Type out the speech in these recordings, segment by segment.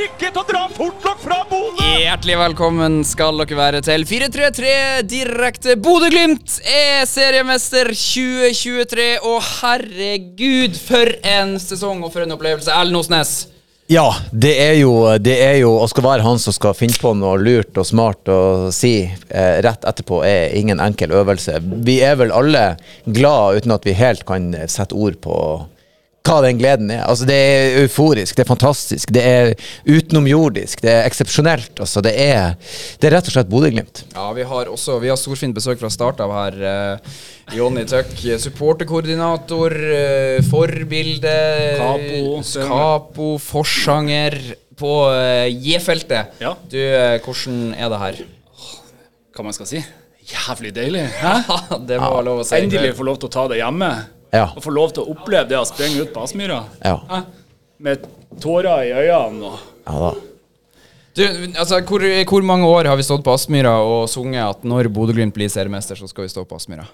rykket og dra fortlokk fra Bodø! Hjertelig velkommen skal dere være til 433 direkte. Bodø-Glimt er seriemester 2023, og herregud, for en sesong og for en opplevelse. Erlend Osnes. Ja, det er jo, det er jo å skal være han som skal finne på noe lurt og smart å si eh, rett etterpå, er ingen enkel øvelse. Vi er vel alle glad uten at vi helt kan sette ord på hva den gleden er. Altså, det er euforisk, det er fantastisk, det er utenomjordisk, det er eksepsjonelt. Altså, det, er, det er rett og slett Bodø-Glimt. Ja, vi har også Vi har storfint besøk fra start av her. Eh, Jonny Tøck, supporterkoordinator, eh, forbilde Kapo, Capo, forsanger på eh, J-feltet. Ja. Du, eh, hvordan er det her? Hva man skal si. Jævlig deilig. Hæ? det må være lov å si. Endelig få lov til å ta det hjemme. Ja. Å få lov til å oppleve det å sprenge ut på Aspmyra. Ja. Med tårer i øynene og Ja da. Du, altså, hvor, hvor mange år har vi stått på Aspmyra og sunget at når Bodø-Glimt blir seriemester, så skal vi stå på Aspmyra?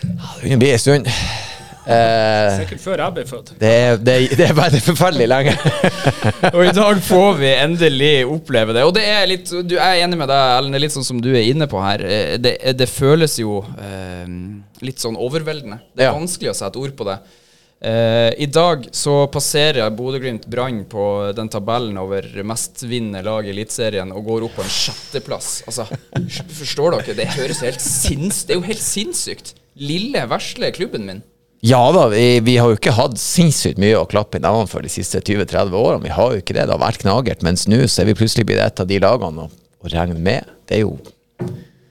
Det begynner å bli en stund. Eh, Sikkert før jeg ble født. det, er, det, er, det er bare forferdelig lenge. Og i dag får vi endelig oppleve det. Og det er litt Du er enig med deg, Ellen. Det er litt sånn som du er inne på her. Eh, Det, det føles jo eh, litt sånn overveldende. Det er Ja. vanskelig å sette ord på det. Eh, I dag så passerer Bodø-Glimt Brann på den tabellen over mestvinnende lag i Eliteserien og går opp på en sjetteplass. Altså, forstår dere? Det høres helt sinns... Det er jo helt sinnssykt. Lille, vesle klubben min. Ja da, vi, vi har jo ikke hatt sinnssykt mye å klappe i nevene for de siste 20-30 årene. Vi har jo ikke det. Det har vært knagert. Mens nå så er vi plutselig blitt et av de lagene å, å regne med. Det er jo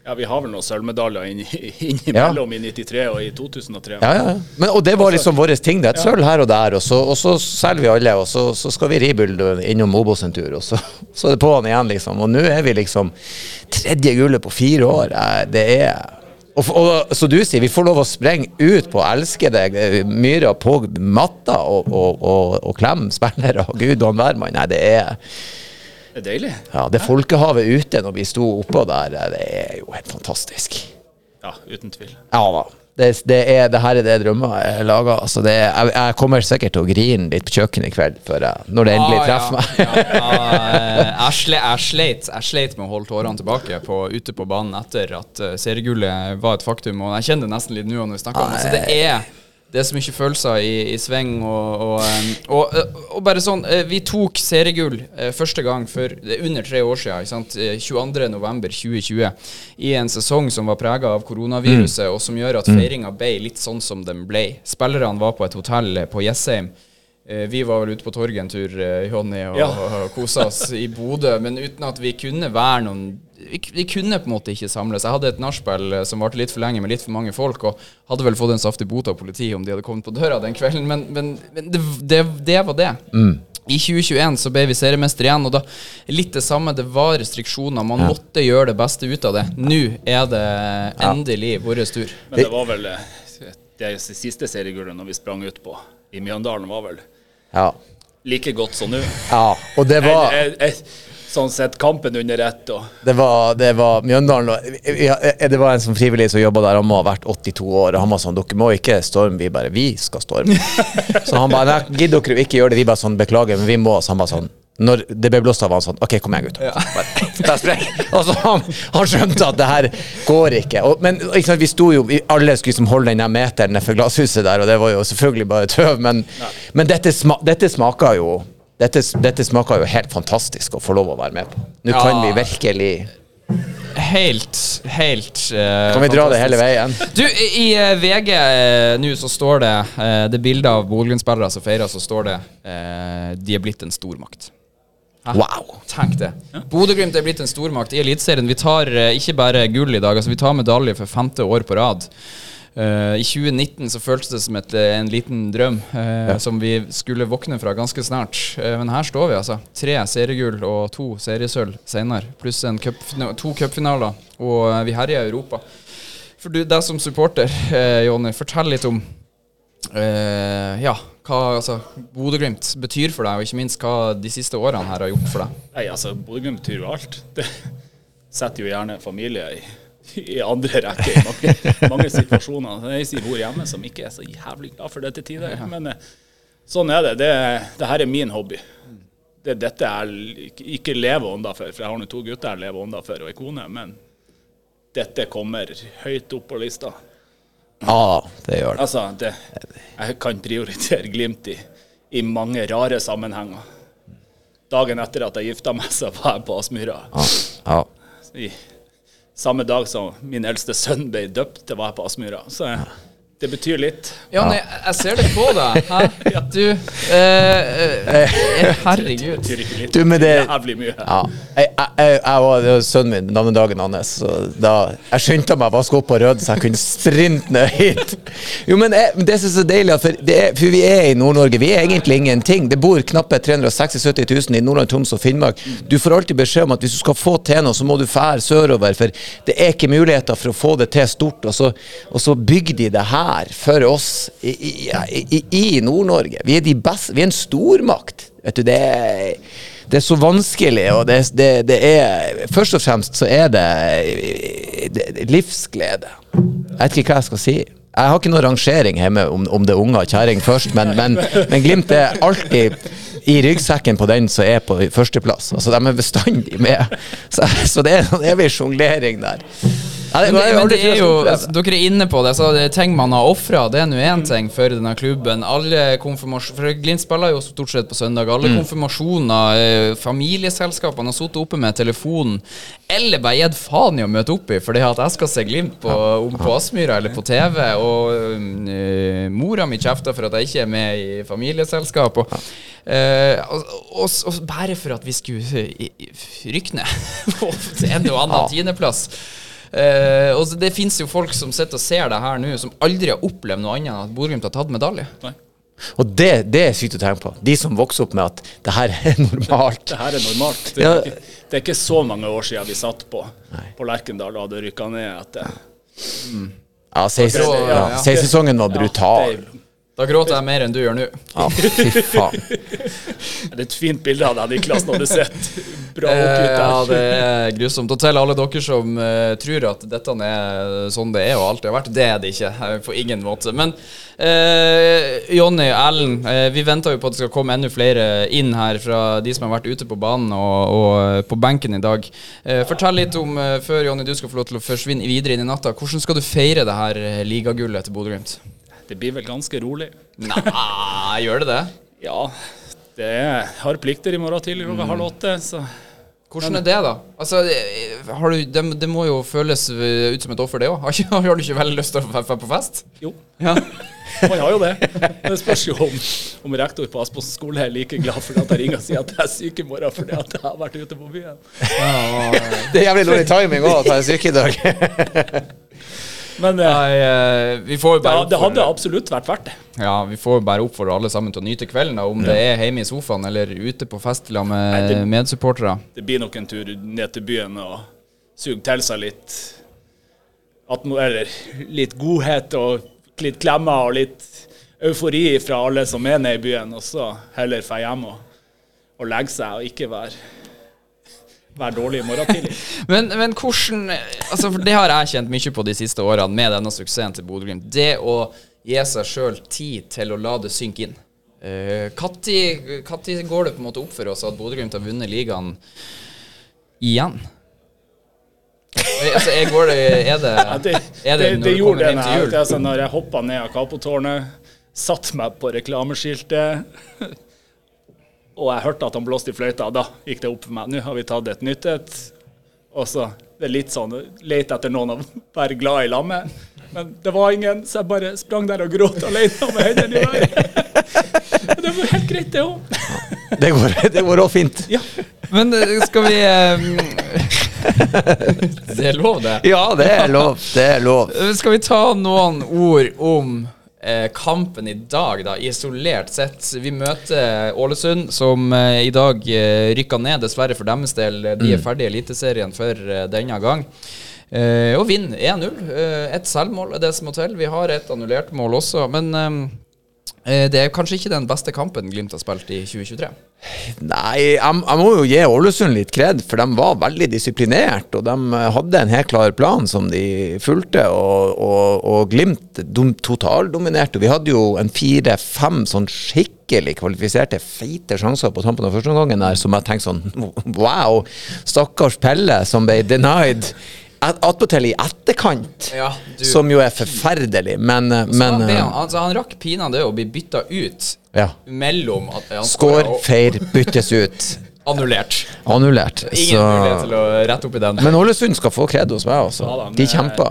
Ja, vi har vel noen sølvmedaljer inni- ja. i 93 og i 2003. Ja, ja. Men, og det var liksom vår ting. Det er et sølv her og der, og så, og så selger vi alle, og så, så skal vi Ribull innom Obos en tur, og så, så er det på'n igjen, liksom. Og nå er vi liksom tredje gullet på fire år. Det er og, og så du sier, vi får lov å sprenge ut på elskede eh, myrer på matta og, og, og, og klemme spillere og gud og hvermann. Nei, det er Det er deilig. ja, det folkehavet ute når vi sto oppå der, eh, det er jo helt fantastisk. Ja, uten tvil. Ja da. Det, det, er, det her er det drømmer jeg lager. Altså det, er- jeg, jeg kommer sikkert til å grine litt på kjøkkenet i kveld jeg, når det endelig Ah, treffer meg. Ja, ja, eh, jeg, jeg, sleit, jeg sleit med å holde tårene tilbake på, ute på banen etter at uh, seriegullet var et faktum. Og jeg kjenner det nesten litt nå når vi snakker om det. Så det er, det er så mye følelser i, i sving. Og, og, og, uh, og bare sånn uh, Vi tok seriegull uh, første gang for er under tre år siden. Ikke sant? Uh, 22.11.2020. I en sesong som var prega av koronaviruset, og som gjør at feiringa ble litt sånn som den ble. Spillerne var på et hotell på Jessheim. Eh, Vi var vel ute på torget en tur, eh, Jonny, og, Ja. og kosa oss i Bodø, men uten at vi kunne være noen vi, vi kunne på en måte ikke samles. Jeg hadde et nachspiel eh, som varte litt for lenge med litt for mange folk, og hadde vel fått en saftig bot av politiet om de hadde kommet på døra den kvelden, men, men, men det, det, det var det. I 2021 så ble vi seriemester igjen, og da litt det samme. Det var restriksjoner. Man måtte gjøre det beste ut av det. Nå er det endelig vår tur. Men det var vel eh, det siste seriegullet når vi sprang ut på i Mjøndalen, var vel Ja. like godt som nå. ja. Og det var, Jeg- jeg- jeg- Sånn sett kampen under ett og det var, det var Mjøndalen vi- Det var en som frivillig som jobba der, han må ha vært 82 år, og han var sånn Dere må ikke storme, vi bare Vi skal storme. Så han bare Nei, gidder dere ikke gjøre det? Vi bare sånn Beklager, men vi må. Så han bare sånn når det ble blåst av, var han sånn OK, kom igjen, gutter. Ja. Altså, han, han skjønte at det her går ikke. Og, men ikke vi sto jo vi Alle skulle liksom holde den meteren nedfor glasshuset der, og det var jo selvfølgelig bare tøv, men, men dette, sma, dette smaker jo dette, dette smaker jo helt fantastisk å få lov å være med på. Nå kan vi virkelig Helt, helt uh, Kan vi dra det hele veien? Du, i i, eh, VG uh, nå så står det eh, Det bildet av Bodø-Glimt-spillere som feirer, så står det eh, De er blitt en stormakt. Wow. Tenk det. Bodø-Glimt er blitt en stormakt i Eliteserien. Vi tar eh, ikke bare gull i dag, altså vi tar medalje for femte år på rad. Eh, I 2019 så føltes det som et, eh, en liten drøm ja. som vi skulle våkne fra ganske snart. Eh, men her står vi, altså. Tre seriegull og to seriesølv senere. Pluss en cup, to cupfinaler. Og eh, vi herjer i Europa. For du, deg som supporter, eh, Jonny, fortell litt om eh, ja, hva altså, Bodø-Glimt betyr for deg, og ikke minst hva de siste årene her har gjort for deg. Nei, altså, Bodø-Glimt betyr jo alt. Det setter jo gjerne familie i, i andre rekke i mange, mange situasjoner. Det er ei som bor hjemme som ikke er så jævlig glad for det til tider. Men eh, sånn er det. det. Det her er min hobby. det, dette jeg ikke, lever leve ånda for, for jeg har nå to gutter jeg lever ånda for, og ei kone, men dette kommer høyt opp på lista. Ja, det gjør det. Altså, det, jeg kan prioritere Glimt i, i mange rare sammenhenger. Dagen etter at jeg gifta meg, så var jeg på Aspmyra. Ja, ja. Samme dag som min eldste sønn ble døpt, det var jeg på Aspmyra. Så jeg, det betyr litt. Ja, nei, jeg ser det på deg. Hæ? Du eh, eh, Herregud. Det betyr ikke litt. Du, men det Jævlig mye. Ja. Jeg, jeg, jeg, jeg var, det var sønnen min, navnedagen hans, så da jeg skyndte meg å vaske opp på rød, så jeg kunne strinte ned hit. Jo, men jeg, det som er så deilig, for, det er, for vi er i Nord-Norge, vi er egentlig ingenting. Det bor knappe 376 000 i Nordland, Troms og Finnmark. Du får alltid beskjed om at hvis du skal få til noe, så må du fære sørover, for det er ikke muligheter for å få det til stort. Og så, og så bygger de det her for oss i, i, i, i Nord-Norge. Vi er de beste, vi er en stormakt. Vet du, det er, det er så vanskelig, og det, det, det er Først og fremst så er det livsglede. Jeg vet ikke hva jeg skal si. Jeg har ikke noen rangering hjemme om, om det er unger og kjerring først, men, men, men Glimt er alltid i ryggsekken på den som er på førsteplass. Altså, de er bestandig med. Så, så det er en evig sjonglering der. Men, det, men det er jo, altså, dere er inne på det. Så det er ting man har ofra, det er nå én ting for denne klubben. Alle For Glimt spiller jo stort sett på søndag. Alle konfirmasjoner, eh, familieselskapene har sittet oppe med telefonen. Eller bare gitt faen i å møte opp i fordi at jeg skal se Glimt på, om på Aspmyra eller på TV. Og eh, mora mi kjefter for at jeg ikke er med i familieselskap. Og, eh, og, og, og bare for at vi skulle rykne til en og annen tiendeplass. Eh, og det fins jo folk som sitter og ser det her nå, som aldri har opplevd noe annet enn at Bodø-Glimt har tatt medalje. Nei. Og det, det er sykt å tenke på. De som vokser opp med at det her er normalt. Det her er normalt. Det Ja. er, ikke, det er ikke så mange år siden vi satt på, på Lerkendal og hadde rykka ned etter Ja, 16 Ja, ja, ja. 16-sesongen var brutal. Da gråter jeg mer enn du gjør nå. Ja, fy faen. det er et fint bilde av deg, Niklas, når du sitter bra Eh, oppgitt ja, det er grusomt. Og til alle dere som uh, tror at dette er sånn det er og alltid har vært, det er det ikke. eh, På ingen måte. Men uh, Jonny, Erlend, uh, vi venter jo på at det skal komme enda flere inn her fra de som har vært ute på banen og, og på benken i dag. Uh, fortell litt om, før Jonny du skal få lov til å forsvinne videre inn i natta, hvordan skal du feire det her ligagullet til Bodø-Glimt? Det blir vel ganske rolig. Nei, gjør det det? Ja, det er, har plikter i morgen tidlig klokka halv åtte, så Hvordan er det, da? Altså, har du, det, det må jo føles ut som et offer, det òg. Har, har du ikke veldig lyst til å være på fest? jo. Ja. Man har jo det. Men det spørs jo om, om rektor på Aspås skole er like glad for at jeg ringer og sier at jeg er syk i morgen fordi at jeg har vært ute på byen. Det er jævlig dårlig timing òg, at jeg er syk i dag. Men eh, Nei, eh, vi får jo det, bare det hadde absolutt vært verdt det. Ja, vi får jo bare oppfordre alle sammen til å nyte kvelden, da, om det er hjemme i sofaen eller ute på fest med Nei, det- medsupportere. Det blir nok en tur ned til byen og suge til seg litt atmo eller litt godhet og litt klemmer og litt eufori fra alle som er nede i byen, og så heller dra hjem og, og legge seg og ikke være, være dårlig i morgen tidlig. Men, men hvordan altså For det har jeg kjent mye på de siste årene med denne suksessen til Bodø-Glimt. Det å gi seg sjøl tid til å la det synke inn. Når går det på en måte opp for oss at Bodø-Glimt har vunnet ligaen igjen? Eh, Altså, jeg går det, er det, Ja, det, er det, det, når det gjorde det når jeg, altså, når jeg hoppa ned av Kapotårnet, satt meg på reklameskiltet, og jeg hørte at han blåste i fløyta, da gikk det opp for meg. Nå har vi tatt et nytt et. Og så det er litt sånn lete etter noen å være glad i lag med. Men det var ingen, så jeg bare sprang der og gråt alene med hendene i været. Det var helt greit, det òg. Det går, det går også fint. Ja. Men eh, skal vi um... Det er lov, det. Ja, det er lov. Det er lov. Eh, Skal vi ta noen ord om eh, kampen i dag, da, isolert sett? Vi møter Ålesund, som eh, i dag eh, rykka ned, dessverre for deres del. De er ferdig i Eliteserien for eh, denne gang. Eh, og vinner 1-0. Eh, ett selvmål er det som må til. Vi har et annullert mål også, men eh, eh, det er kanskje ikke den beste kampen Glimt har spilt i 2023. Nei, jeg, jeg må jo gi Ålesund litt kred, for de var veldig disiplinert. Og de eh, hadde en helt klar plan som de fulgte, og, og, og Glimt dom, totaldominerte. Vi hadde jo en fire-fem sånn skikkelig kvalifiserte feite sjanser på tampen av første omgangen der, som jeg tenkte sånn Wow! Stakkars Pelle som ble denied. At- Attpåtil i etterkant, Ja, som jo er forferdelig, men, men han, ble, eh, han, altså, han rakk pinadø å bli bytta ut ja. mellom at han Skår, feir, byttes ut. annullert. Annullert. Ingen mulighet til å rette opp i den. Men Ålesund skal få kred hos meg, altså. Ja da, De kjempa.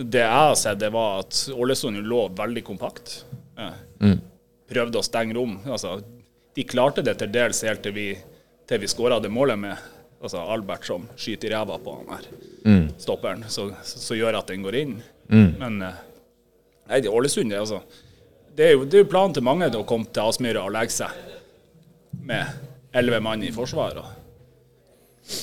Det jeg har sett, det var at Ålesund lå veldig kompakt. Eh, Mm. Prøvde å stenge rom. Altså, de klarte det til dels helt til vi, til vi skåra det målet med altså Albert som skyter i ræva på han her Mm. stopperen, så, så gjør at den går inn. Men eh, nei, det er Ålesund det, altså. Det er jo det er planen til mange å komme til Aspmyra og legge seg med elleve mann i forsvar. Og.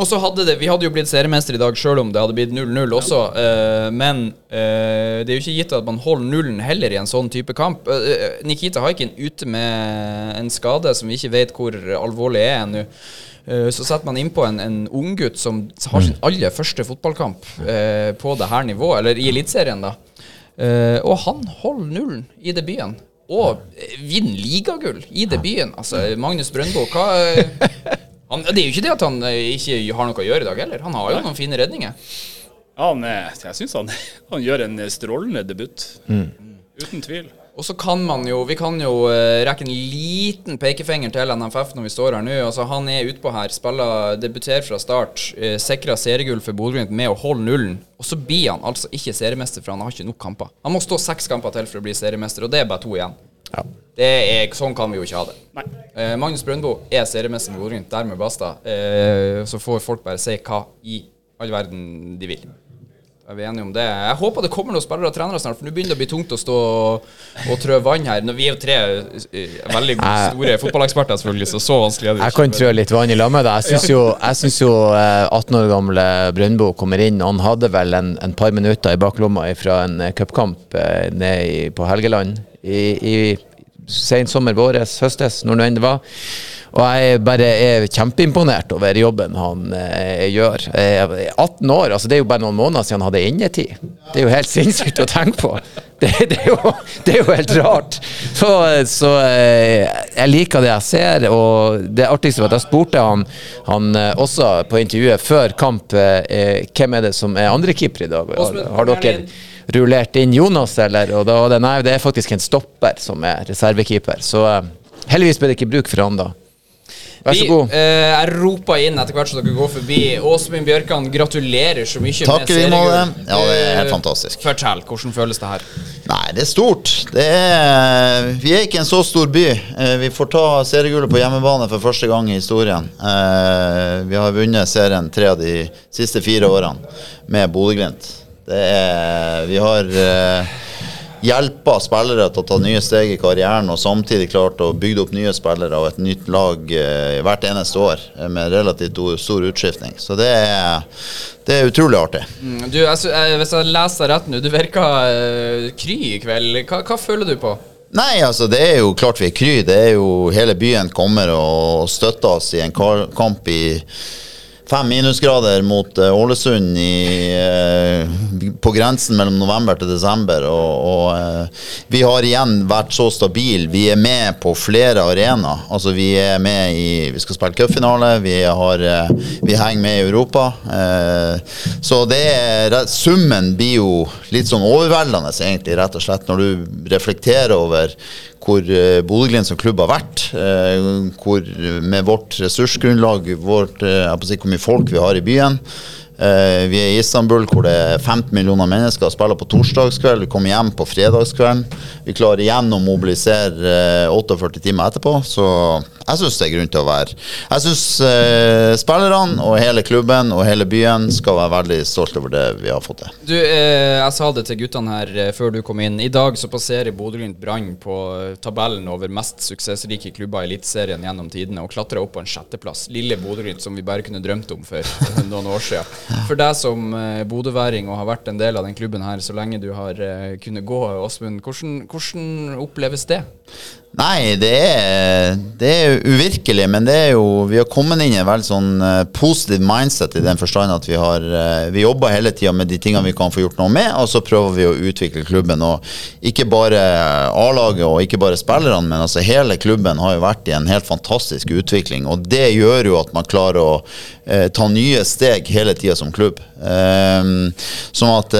Og så hadde det Vi hadde jo blitt seriemester i dag sjøl om det hadde blitt 0-0 også, Uh, men uh, det er jo ikke gitt at man holder nullen heller i en sånn type kamp. Uh, Nikita Haikin ute med en skade som vi ikke vet hvor alvorlig er ennå. Eh, så setter man innpå en, en unggutt som har sin aller første fotballkamp eh, på det her nivået, eller i Eliteserien, da. Eh, og han holder nullen i debuten. Og vinner ligagull i debuten. Altså, Magnus Brøndbo, hva eh, han, Det er jo ikke det at han eh, ikke har noe å gjøre i dag heller. Han har jo noen fine redninger. Ja, han, jeg syns han, han gjør en strålende debut. Uten tvil. Og så kan man jo Vi kan jo eh, rekke en liten pekefinger til NFF når vi står her nå. Altså Han er utpå her, spiller, debuterer fra start, uh, sikrer seriegull for Bodø-Glimt med å holde nullen. Og så blir han altså ikke seriemester, for han har ikke nok kamper. Han må stå seks kamper til for å bli seriemester, og det er bare to igjen. Ja. Det er, sånn kan vi jo ikke ha det. Nei. Eh, Magnus Brøndbo er seriemester med Bodø-Glimt, dermed basta. Eh, så får folk bare si hva i all verden de vil. Er vi enige om det? Jeg håper det kommer noen spillere og trenere snart, for nå begynner det å bli tungt å stå og, og trø vann her. Når vi er jo tre eh, veldig store fotballeksperter, selvfølgelig, så så vanskelig er det Jeg kan trø litt vann i lag med deg. Jeg syns jo, jeg jo eh, 18 år gamle Brøndbo kommer inn. Han hadde vel en, en par minutter i baklomma fra en eh, cupkamp eh, nede på Helgeland i, i sensommer, våres, høstes, når nå enn det var. Og jeg bare er kjempeimponert over jobben han eh, gjør. Eh, 18 år, altså det er jo bare noen måneder siden han hadde innetid. Det er jo helt sinnssykt å tenke på. Det, det, er, jo, det er jo helt rart. Så, så eh, jeg liker det jeg ser, og det artigste var at jeg spurte han, han eh, også på intervjuet før kamp eh, hvem er det som er andrekeeper i dag. Har, Har dere. Rullert inn Jonas, eller? Og da det nei, det er faktisk en stopper som er reservekeeper. Så eh, heldigvis ble det ikke bruk for han da. Vær så Vi, god. eh, jeg roper inn etter hvert så dere går forbi. Åsmund Bjørkan, gratulerer så mye Takk med seriegull. Ja, det er helt Eh, fantastisk. Fortell, hvordan føles det her? Nei, det er stort. Det er, vi er ikke en så stor by. Eh, Vi får ta seriegullet på hjemmebane for første gang i historien. Eh, Vi har vunnet serien tre av de siste fire årene med Bodø-Glimt. Er Vi har eh, hjelpa spillere til å ta nye steg i karrieren, og samtidig klart å bygge opp nye spillere og et nytt lag eh, hvert eneste år med relativt stor utskiftning. Så det er, det er utrolig artig. Mm, Du, jeg, hvis jeg leser rett nå, du virker uh, kry i kveld. Hva, hva føler du på? Nei, altså det er jo klart vi er kry. Det er jo Hele byen kommer og støtter oss i en kamp i fem minusgrader mot eh, Ålesund i, eh, på grensen mellom november til desember. Og, og eh, vi har igjen vært så stabile. Vi er med på flere arenaer. Altså vi er med i Vi skal spille cupfinale. Vi, har, vi henger med i Europa. Så det er Summen blir jo litt sånn overveldende, egentlig, rett og slett, når du reflekterer over hvor uh, Bodø-Glimt som klubb har vært. eh, hvor med vårt ressursgrunnlag, vårt, eh, si, hvor mye folk vi har i byen. Eh, vi er i Istanbul hvor det er 15 millioner mennesker og spiller på torsdagskveld. Vi kommer hjem på fredagskvelden. Vi klarer igjen å mobilisere eh, 48 timer etterpå. Så jeg syns det er grunn til å være Jeg syns eh, spillerne og hele klubben og hele byen skal være veldig stolt over det vi har fått til. Du, eh, jeg sa det til guttene her eh, før du kom inn. I dag så passerer Bodø-Glimt Brann på eh, tabellen over mest suksessrike klubber i Eliteserien gjennom tidene, og klatrer opp på en sjetteplass. Lille Bodø-Glimt som vi bare kunne drømt om for noen år siden. For deg som eh, bodøværing og har vært en del av den klubben her så lenge du har eh, kunnet gå, Åsmund, hvordan, hvordan oppleves det? Nei, det er, det er uvirkelig, men det er jo Vi har kommet inn i en veldig sånn uh, positiv mindset i den forstand at vi har uh, Vi jobber hele tida med de tingene vi kan få gjort noe med, og så prøver vi å utvikle klubben. Og ikke bare A-laget og ikke bare spillerne, men altså hele klubben har jo vært i en helt fantastisk utvikling. Og det gjør jo at man klarer å eh, ta nye steg hele tida som klubb. sånn at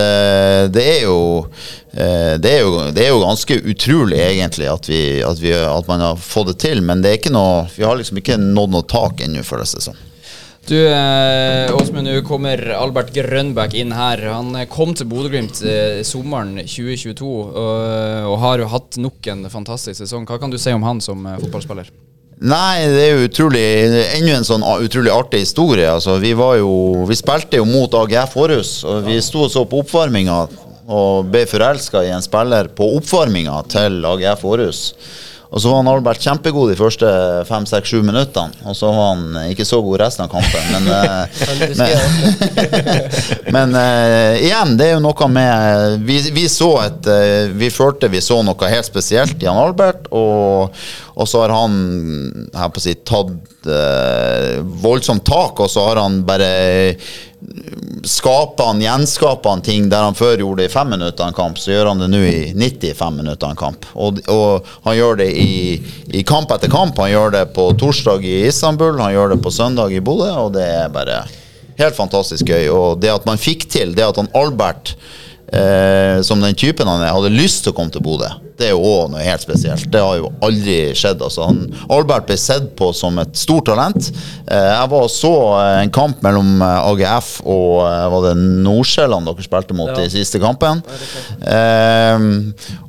det er jo Eh, det er, jo, det er, jo, ganske utrolig, egentlig, at, vi, at, vi, at, man har fått det til. Men det er ikke noe, vi har liksom ikke nådd noe tak ennå, føles det som. Du, eh, Åsmund, nå kommer Albert Grønbæk inn her. Han kom til Bodø-Glimt eh, sommeren 2022 og, og, har jo hatt nok en fantastisk sesong. Hva kan du si om han som eh, fotballspiller? Nei, det er jo utrolig enda en sånn utrolig artig historie. Altså, vi, var jo, vi spilte jo mot AGF Århus, og vi sto og så på oppvarminga og ble forelska i en spiller på oppvarminga til AGF Århus. Og så var han Albert kjempegod de første fem, seks, sju minuttene. Og så var han ikke så god resten av kampen. Men, eh, men, men uh, igjen, det er jo noe med Vi, vi så et uh, Vi følte vi så noe helt spesielt i han Albert. Og, og så har han her på å si, tatt uh, voldsomt tak, og så har han bare skaper han, gjenskaper han ting der han før gjorde det i fem minutter en kamp, så gjør han det nå i 95 minutter en kamp. Og, og han gjør det i, i, kamp etter kamp. Han gjør det på torsdag i Istanbul, han gjør det på søndag i Bodø, og det er bare helt fantastisk gøy. Og det at man fikk til, det at han Albert eh, som den typen han er, hadde lyst til å komme til Bodø. Det er jo òg noe helt spesielt. Det har jo aldri skjedd. Altså, han, Albert ble sett på som et stort talent. Eh, jeg var og så eh, en kamp mellom eh, AGF og eh, var det Nordsjælland dere spilte mot ja. i siste kampen. Eh,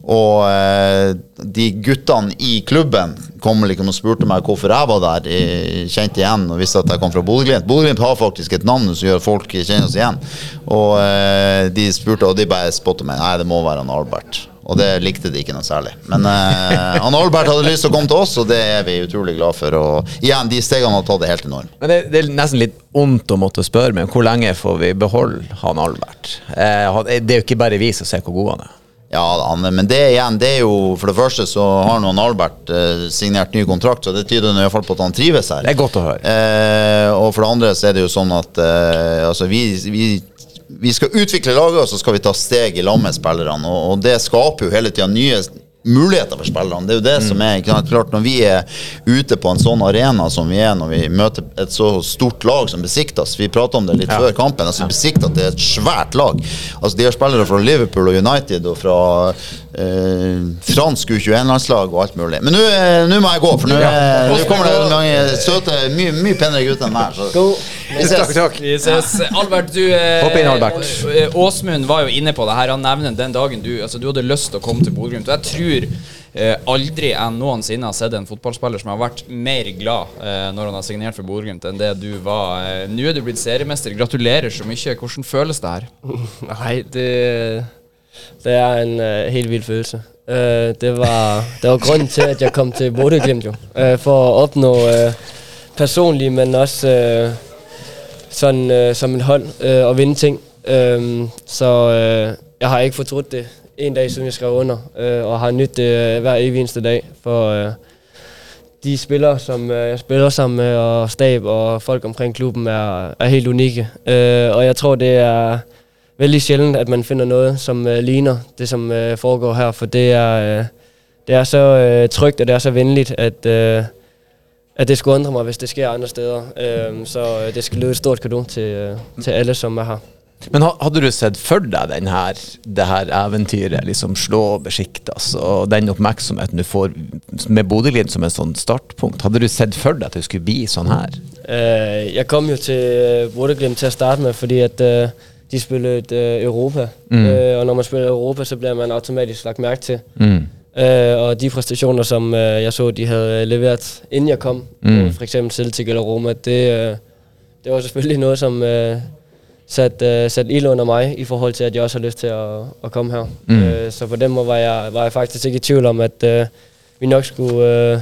og eh, de guttene i klubben kom liksom og spurte meg hvorfor jeg var der. Jeg kjente igjen og visste at jeg kom fra Bodø-Glimt. Bodø-Glimt har faktisk et navn som gjør folk kjenner oss igjen. Og eh, de spurte, og de bare spotta meg. Nei, det må være han Albert. Og det likte de ikke noe særlig. Men eh, han Albert hadde lyst til å komme til oss, og det er vi utrolig glad for. Og igjen, de stegene har tatt det helt enormt. Men det, det, er nesten litt ondt å måtte spørre, men hvor lenge får vi beholde han Albert? Eh, det er jo ikke bare vi som ser hvor god han er. Ja, men det igjen, det er jo For det første så har nå Albert eh, signert ny kontrakt, så det tyder i hvert fall på at han trives her. Det er godt å høre. Eh, og for det andre så er det jo sånn at eh, altså vi, vi, vi, skal utvikle laget, og så skal vi ta steg i lag med spillerne. Og, og, det skaper jo hele tida nye muligheter for spillerne. Det er jo det mm. som er klart Når vi er ute på en sånn arena som vi er når vi møter et så stort lag som Besiktas Vi prata om det litt ja. før kampen. altså Besiktas er et svært lag. Altså De har spillere fra Liverpool og United og fra eh, fransk U21-landslag og alt mulig. Men nå må jeg gå, for nå ja. kommer det mange søte, mye, mye penere gutter enn meg. Så. Vi ses. Takk, takk. Vi ses. Albert, du eh, Åsmund var jo inne på det her. Han nevner den dagen du, altså, du hadde lyst til å komme til Bodø-Glimt. Jeg tror tror eh, aldri jeg noensinne har sett en fotballspiller som har vært mer glad eh, når han har signert for Bodø-Glimt, enn det du var. Eh, Nå er du blitt seriemester. Gratulerer så mye. Hvordan føles det her? Nei, det, det er en uh, helt vill følelse. Uh, det, var, det var grunnen til at jeg kom til Bodø-Glimt, jo. Uh, for å oppnå personlig, men også sånn som en hold, å vinne ting. så jeg har ikke fortrudt det en dag siden jeg skrev under, øh, og har nytt det øh, hver evig eneste dag. For øh, de spillere, som øh, jeg spiller sammen med, og stab og folk omkring klubben, er, er helt unikke. Øh, og jeg tror, det er veldig sjældent, at man finder noget, som øh, ligner det, som øh, foregår her. For det er, øh, det er så øh, trygt, og det er så venligt, at... Øh, at det skulle undre meg hvis det skjer andre steder. Um, så øh, det skal lyde et stort kado til, øh, til alle, som er her. Men hadde du sett for deg den her, det her eventyret, liksom slå Besjiktas og den oppmerksomheten du får med Bodø-Glimt som en sånn startpunkt? Hadde du sett for deg at det skulle bli sånn her? Uh, jeg kom jo til Bodø-Glimt til å starte med fordi at uh, de spiller uh, Europa. Mm. og når man spiller Europa, så blir man automatisk lagt merke til. Mm. Og de præstationer, som jeg så de hadde leveret, inden jeg kom, mm. eksempel Celtic eller Roma, det, det var selvfølgelig noe som øh, satte øh, sat ild under mig i forhold til, at jeg også har lyst til at, at komme her. Mm. Øh, så på den måde var jeg, var jeg faktisk ikke i tvivl om, at øh, vi nok skulle uh,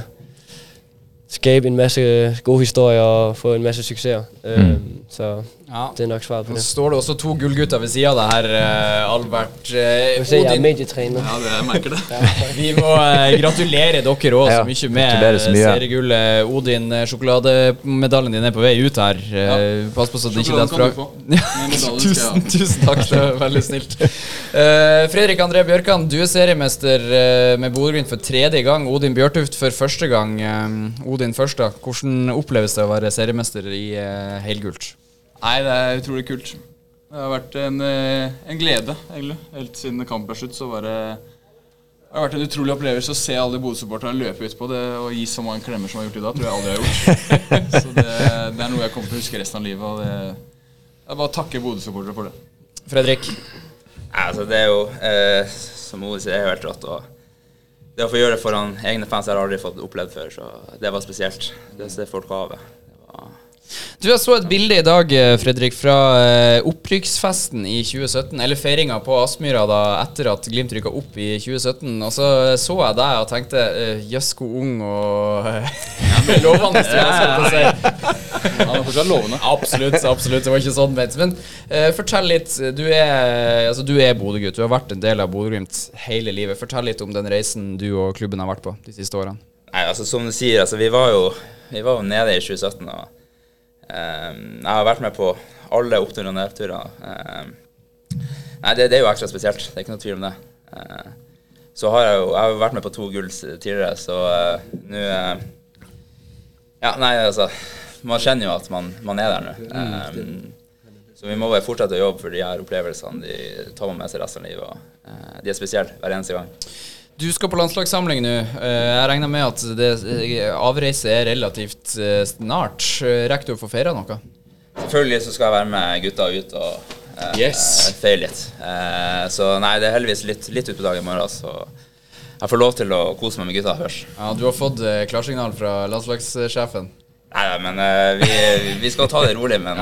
skabe en masse gode historier og få en masse suksesser. Mm. Uh, så Ja. Det er nok svaret på det. Så står det også to gullgutter ved sida av deg her, eh, Albert. Uh, se, er Odin, medietrener. Ja, det, jeg merker det. vi må uh, gratulere dere òg Ja, så mye med seriegullet. Odin, sjokolademedaljen din er på vei ut her. Eh, Pass på så den ikke detter fra. Tusen, tusen takk, det er veldig snilt. Uh, Fredrik André Bjørkan, du er seriemester med Bodø-Glimt for tredje gang. Odin Bjørtuft for første gang. Eh, Odin først, da. Hvordan oppleves det å være seriemester i uh, helgult? Nei, det er utrolig kult. Det har vært en, eh, en glede, egentlig. Helt siden kampen er slutt, så var det det har vært en utrolig opplevelse å se alle Bodø-supporterne løpe ut på det og gi så mange klemmer som jeg har gjort i dag. tror jeg aldri jeg har gjort. så det, det er noe jeg kommer til å huske resten av livet. Og det, jeg bare takker Bodø-supportere for det. Fredrik? Ja, altså det er jo, eh, som Ole sier, er helt rått. Og det å få gjøre det foran egne fans har jeg aldri fått opplevd før, så det var spesielt. Det ser folk av. Det var Du, Jeg så et bilde i dag eh, Fredrik, fra eh, opprykksfesten i 2017. Eller feiringa på Aspmyra da etter at Glimt rykka opp i 2017. Og så så jeg deg og tenkte eh, jøss, hvor ung og eh, lovende du er. si. Han er fortsatt lovende. Absolutt, absolutt. Det var ikke sånn ment. Men uh, fortell litt. Du er, altså, du er Bodø-gutt. Du har vært en del av Bodø-Glimt hele livet. Fortell litt om den reisen du og klubben har vært på de siste årene. Nei, altså som du sier, altså vi var jo, vi var jo nede i 2017. og eh, Jeg har vært med på alle oppturer og nedturer. Eh, nei, det, det er jo ekstra spesielt. Det er ikke noe tvil om det. Eh, så har jeg jo jeg har vært med på to gull tidligere, så eh, nå eh, Ja, nei, altså Man kjenner jo at man, man er der nå. Eh, så vi må bare fortsette å jobbe for de her opplevelsene. De tar man med seg resten av livet. Og, eh, de er spesielle hver eneste gang. Du skal på landslagssamling nå. Eh, Jeg regner med at det, eh, avreise er relativt eh, snart. Rekker du å få feira noe? Selvfølgelig så skal jeg være med gutta ut og eh, Yes. feire litt. Eh, så nei, det er heldigvis litt, litt utpå dagen i morgen, så jeg får lov til å kose meg med gutta først. Ja, Du har fått klarsignal fra landslagssjefen. Nei, men eh, vi, vi skal ta det rolig, men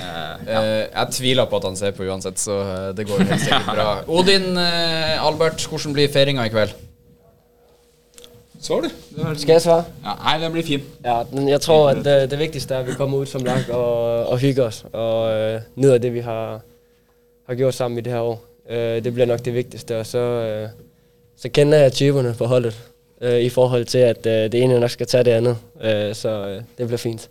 eh, Eh, Jeg tviler på at han ser på uansett, så eh, det går helt sikkert bra. Odin, eh, Albert, hvordan blir feiringa i kveld? Svar, du. Er- Skal jeg svare? Ja, nei, den blir fin. Ja, men jeg tror, at det, det viktigste er, at vi kommer ut som lag og, og hygger oss. og uh, nyder det, vi har, har gjort sammen i det her år. Uh, det blir nok det viktigste. og så, uh, så kender jeg typerne på holdet, i forhold til, at det ene nok skal ta det andet, øh, så det blir fint.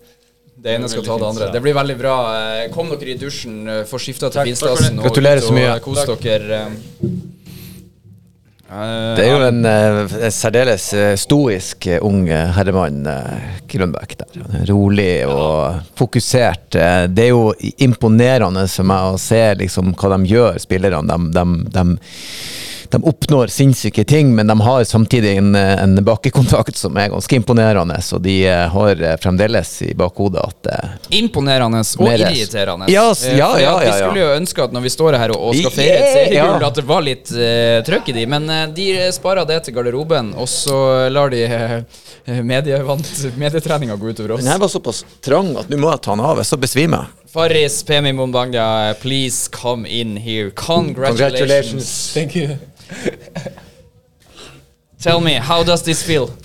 Det ene skal ta det andre. Det blir veldig bra. Eh, Kom dere i dusjen, eh, få skifta til finstasen Gratulerer så mye. kos dere. eh. Det er jo en eh, særdeles stoisk ung herremann, uh, Grønbæk. der. Er Rolig og fokusert. Det er jo imponerende for meg å se liksom, hva de gjør, spillerne. De, de, de, de oppnår sinnssyke ting, men de har samtidig en, en bakkekontakt som er ganske imponerende. Så de eh, har eh, fremdeles i bakhodet at eh, Imponerende og Mer- irriterende. Ja, s- Eh, ja, ja, ja, Vi skulle jo ønske at når vi står her og, og skal feire et seriegull, ja. at det var litt uh, trøkk i de, men uh, de sparer det til garderoben, og så lar de uh, medietreninga gå utover oss. Den her var såpass trang at nå må jeg ta den av, så besvimer jeg. Faris Pemi Mombanga, please come in here. Congratulations. Thank you. Tell me, how does this feel?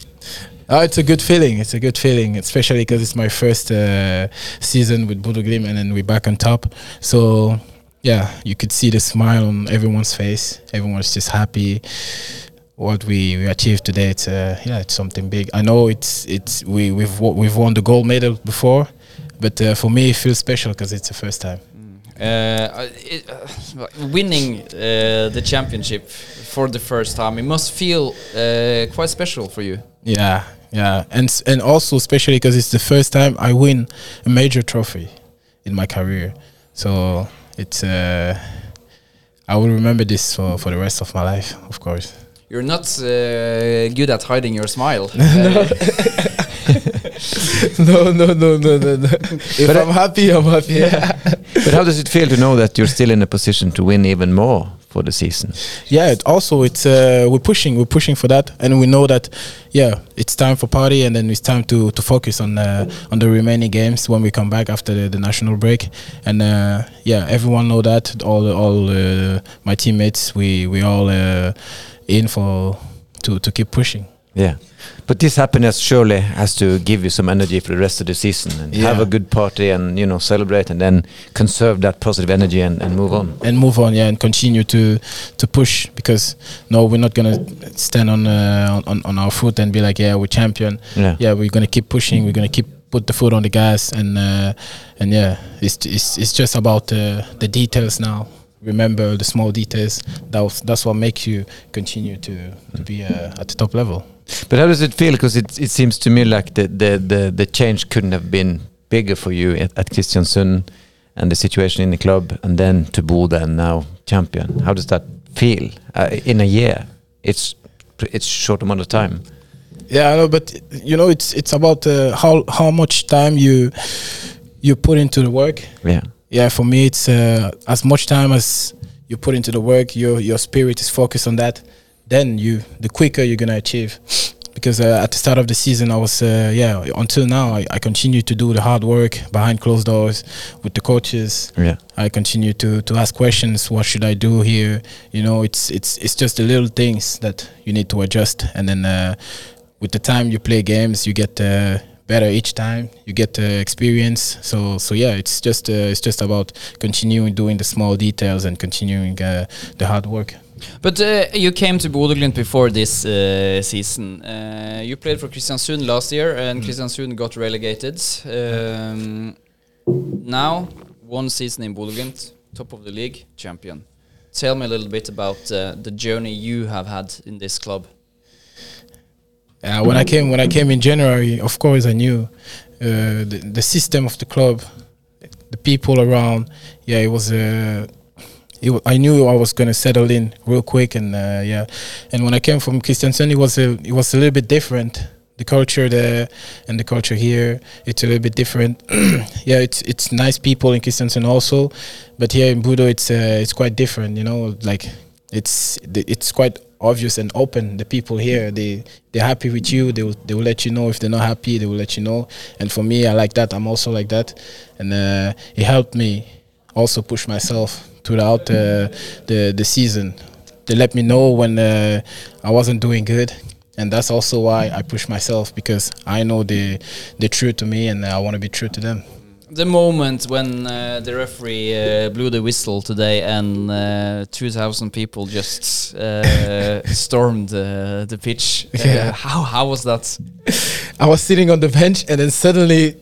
Oh, it's a good feeling. It's a good feeling, especially because it's my first uh, season with Bodo Glimt, and then we're back on top. So, yeah, you could see the smile on everyone's face. Everyone's just happy. What we, we achieved today, it's uh, yeah, it's something big. I know it's it's we we've we've won the gold medal before, but uh, for me it feels special because it's the first time. Uh, it, uh, winning uh, the championship for the first time, it must feel uh, quite special for you. Yeah, yeah, and and also especially because it's the first time I win a major trophy in my career, so it's uh, I will remember this for for the rest of my life, of course. You're not uh, good at hiding your smile. No, no, no, no, no, no. If But I'm happy, I'm happy. Yeah. But how does it feel to know that you're still in a position to win even more for the season? yeah. It also, it's uh, we're pushing, we're pushing for that, and we know that, yeah, it's time for party, and then it's time to to focus on uh, on the remaining games when we come back after the, the national break, and uh, yeah, everyone know that. All all uh, my teammates, we we all uh, in for to to keep pushing. Yeah. But this happiness surely has to give you some energy for the rest of the season and have a good party and you know celebrate and then conserve that positive energy and, and move on. and move on, yeah, and continue to to push because no, we're not gonna stand on uh, on on our foot and be like, yeah, we're champion. Yeah. yeah, we're gonna keep pushing. We're gonna keep put the foot on the gas, and uh, and yeah, it's it's it's just about uh, the details now. Remember the small details. That was, that's what makes you continue to to be uh, at the top level. But how does it feel? Because it, it seems to me like the, the, the, the change couldn't have been bigger for you at, at Kristiansund and the situation in the club, and then to Bodø and now champion. How does that feel uh, in a year? It's it's short amount of time. Yeah, I know, but you know, it's it's about uh, how how much time you you put into the work. Yeah. Yeah, for me, it's uh, as much time as you put into the work, your your spirit is focused on that. Then you, the quicker you're gonna achieve. Because uh, at the start of the season, I was uh, yeah. Until now, I, I continue to do the hard work behind closed doors with the coaches. Yeah. I continue to to ask questions. What should I do here? You know, it's it's it's just the little things that you need to adjust, and then uh, with the time you play games, you get uh, better each time. You get uh, experience. So so yeah, it's just uh, it's just about continuing doing the small details and continuing uh, the hard work. But uh, you came to Bodø before this uh, season. Uh, you played for Kristiansund last year, and Kristiansund got relegated. Um, now, one season in Bodø top of the league, champion. Tell me a little bit about uh, the journey you have had in this club. When I came when I came in January, of course I knew uh, the the system of the club, the people around. Yeah, it was. Uh, it, I knew I was gonna settle in real quick, and uh, yeah. And when I came from Kristiansand, it was a it was a little bit different. The culture there and the culture here, it's a little bit different. yeah, it's it's nice people in Kristiansand also, but here in Budo, it's uh, it's quite different. You know, like it's it's quite obvious and open. The people here, they they're happy with you. They will they will let you know if they're not happy. They will let you know. And for me, I like that. I'm also like that, and uh, it helped me also push myself throughout uh, the the season. They let me know when uh, I wasn't doing good. And that's also why I push myself because I know they they're true to me and I want to be true to them. The moment when uh, the referee uh, blew the whistle today and uh, 2,000 people just uh, stormed uh, the pitch. Yeah. How how was that? I was sitting on the bench and then suddenly,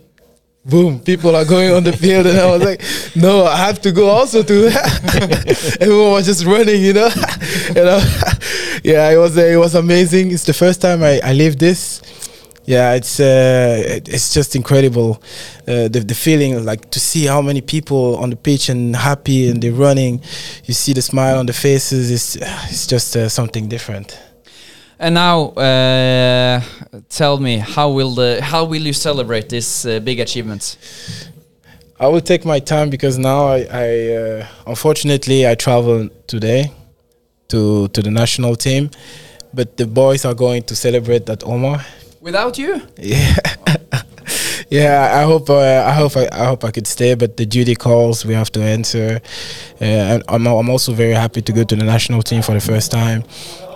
boom, people are going on the field and I was like, no, I have to go also to Everyone was just running, you know. you know, yeah, it was uh, it was amazing. It's the first time I, I lived this. Yeah, it's uh, it- it's just incredible. Uh, the the feeling like to see how many people on the pitch and happy and they're running. You see the smile on the faces. It's it's just uh, something different. And now, uh, tell me, how will the how will you celebrate this uh, big achievement? I will take my time because now I, I uh, unfortunately I travel today to to the national team, but the boys are going to celebrate at Omar. Without you? Yeah, yeah. I hope uh, I hope I, I hope I could stay, but the duty calls we have to answer. Uh, and I'm I'm also very happy to go to the national team for the first time.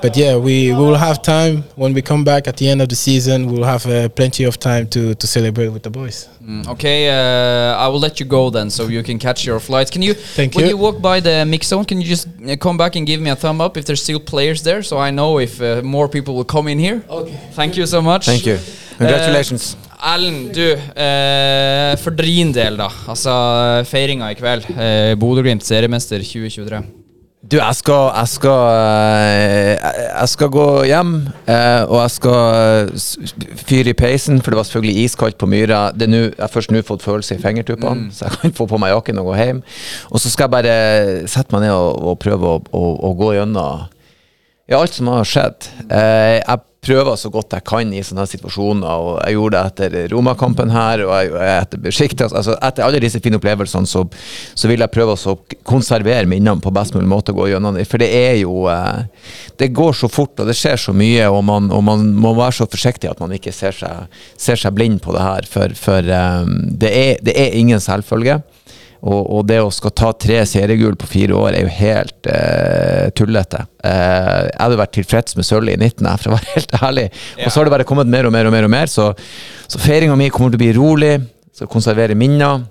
But yeah, we, we will have time when we come back at the end of the season. We'll have uh, plenty of time to, to celebrate with the boys. Mm, okay, uh, I will let you go then, so you can catch your flight. Can you? Thank when you. you walk by the mix zone, can you just uh, come back and give me a thumb up if there's still players there, so I know if uh, more people will come in here? Okay. Thank you so much. Thank you. Congratulations. Erlend, du. eh, for din del, da. Altså feiringa i kveld. Eh, Bodø-Glimt seriemester 2023. Du, jeg skal, jeg skal, eh, jeg skal gå hjem, eh, og jeg skal eh, fyre i peisen, for det var selvfølgelig iskaldt på Myra. Det er nå- jeg har først nå fått følelse i fingertuppene, så jeg kan få på meg jakken og gå hjem. Og så skal jeg bare sette meg ned og, og prøve å, å, å gå gjennom ja, alt som har skjedd. Eh, jeg prøver så godt jeg kan i sånne situasjoner, og jeg gjorde det etter Roma-kampen her, og jeg, jeg etter Besiktas. Altså, etter alle disse fine opplevelsene, så, så vil jeg prøve å konservere minnene på best mulig måte å gå gjennom det. For det er jo eh, Det går så fort, og det skjer så mye, og man, og man må være så forsiktig at man ikke ser seg, ser seg blind på det her. For, for eh, det, er, det er ingen selvfølge. Og, og det å skal ta tre seriegull på fire år er jo helt eh, tullete. Eh, jeg hadde vært tilfreds med sølv i 19, jeg, for å være helt ærlig. Og så har det bare kommet mer og mer og mer, og mer så, så feiringa mi kommer til å bli rolig. Skal konservere minner.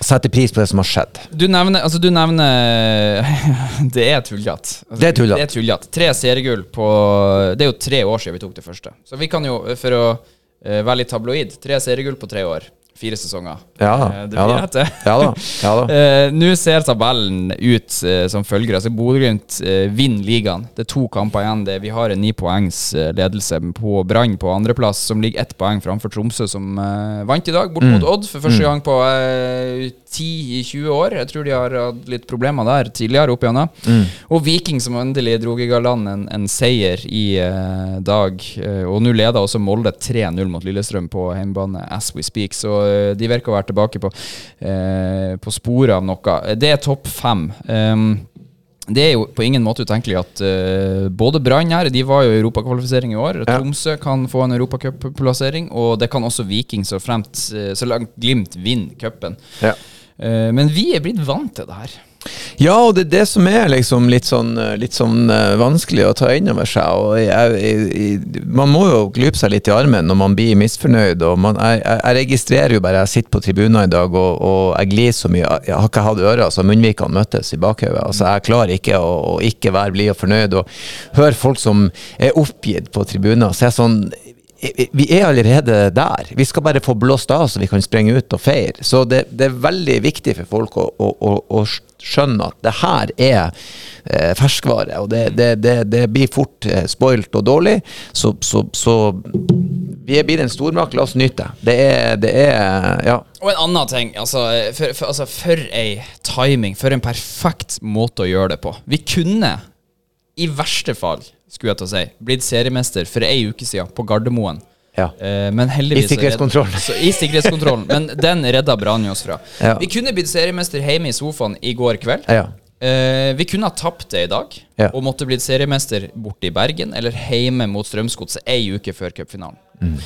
Sette pris på det som har skjedd. Du nevner, altså du nevner Det er tullete. Altså, Det er tullete. Tre seriegull på Det er jo tre år siden vi tok det første. Så vi kan jo, for å eh, være litt tabloid, tre seriegull på tre år. Fire sesonger. Ja da. Eh, det Ja blir da. rett, det. Ja da. Ja da. Eh, Nå ser tabellen ut eh, som følger. Altså Bodø-Glimt uh, vinner ligaen. Det er to kamper igjen. Det, vi har en ni poengs ledelse på Brann på andreplass, som ligger ett poeng framfor Tromsø, som vant i dag, bort Mm. mot Odd for første gang på eh, 10-20 år. Jeg tror de har hatt litt problemer der tidligere opp igjennom. Mm. Og Viking som endelig dro i land en, en seier i dag. Og nå leder også Molde 3-0 mot Lillestrøm på hjemmebane as we speak. Så de virker å være tilbake på, eh, på sporet av noe. Det er topp fem. Um, det er jo på ingen måte utenkelig at uh, både Brann her, de var jo i europakvalifisering i år. Ja. Tromsø kan få en europacupplassering, og det kan også Viking så fremt eh, så langt Glimt vinner cupen. Ja. Uh, men vi er blitt vant til det her. Ja, og det er det som er liksom litt sånn, eh, litt sånn eh, vanskelig å ta inn over seg. Jeg, jeg, jeg, man må jo klype seg litt i armen når man blir misfornøyd. Man, jeg, jeg jeg registrerer jo bare Jeg sitter på tribunen i dag og, og jeg glir så mye. Jeg har ikke hatt ører så munnvikene møttes i bakhodet. Altså, jeg klarer ikke å, å ikke være blid og fornøyd. Og høre folk som er oppgitt på tribunen. Så jeg er sånn vi er allerede der. Vi skal bare få blåst av så vi kan sprenge ut og feire. Så det, det er veldig viktig for folk å, å, å, skjønne at det her er eh, ferskvare. Og det, det, det, blir fort eh, spoilt og dårlig. Så, så, så vi blitt en stormakt, la oss nyte. Det er, det er Ja. Og en annen ting. Altså for, for, altså, for ei timing. For en perfekt måte å gjøre det på. Vi kunne, i verste fall, skulle jeg til å si, blitt seriemester for ei uke siden på Gardermoen. Ja. Eh, men heldigvis I sikkerhetskontrollen. Så, I sikkerhetskontrollen. Men den redda Brann oss fra. Ja. Vi kunne blitt seriemester hjemme i sofaen i går kveld. ja. Eh, vi kunne ha tapt det i dag og måtte blitt seriemester borte i Bergen eller hjemme mot Strømsgodset ei uke før cupfinalen. Mm.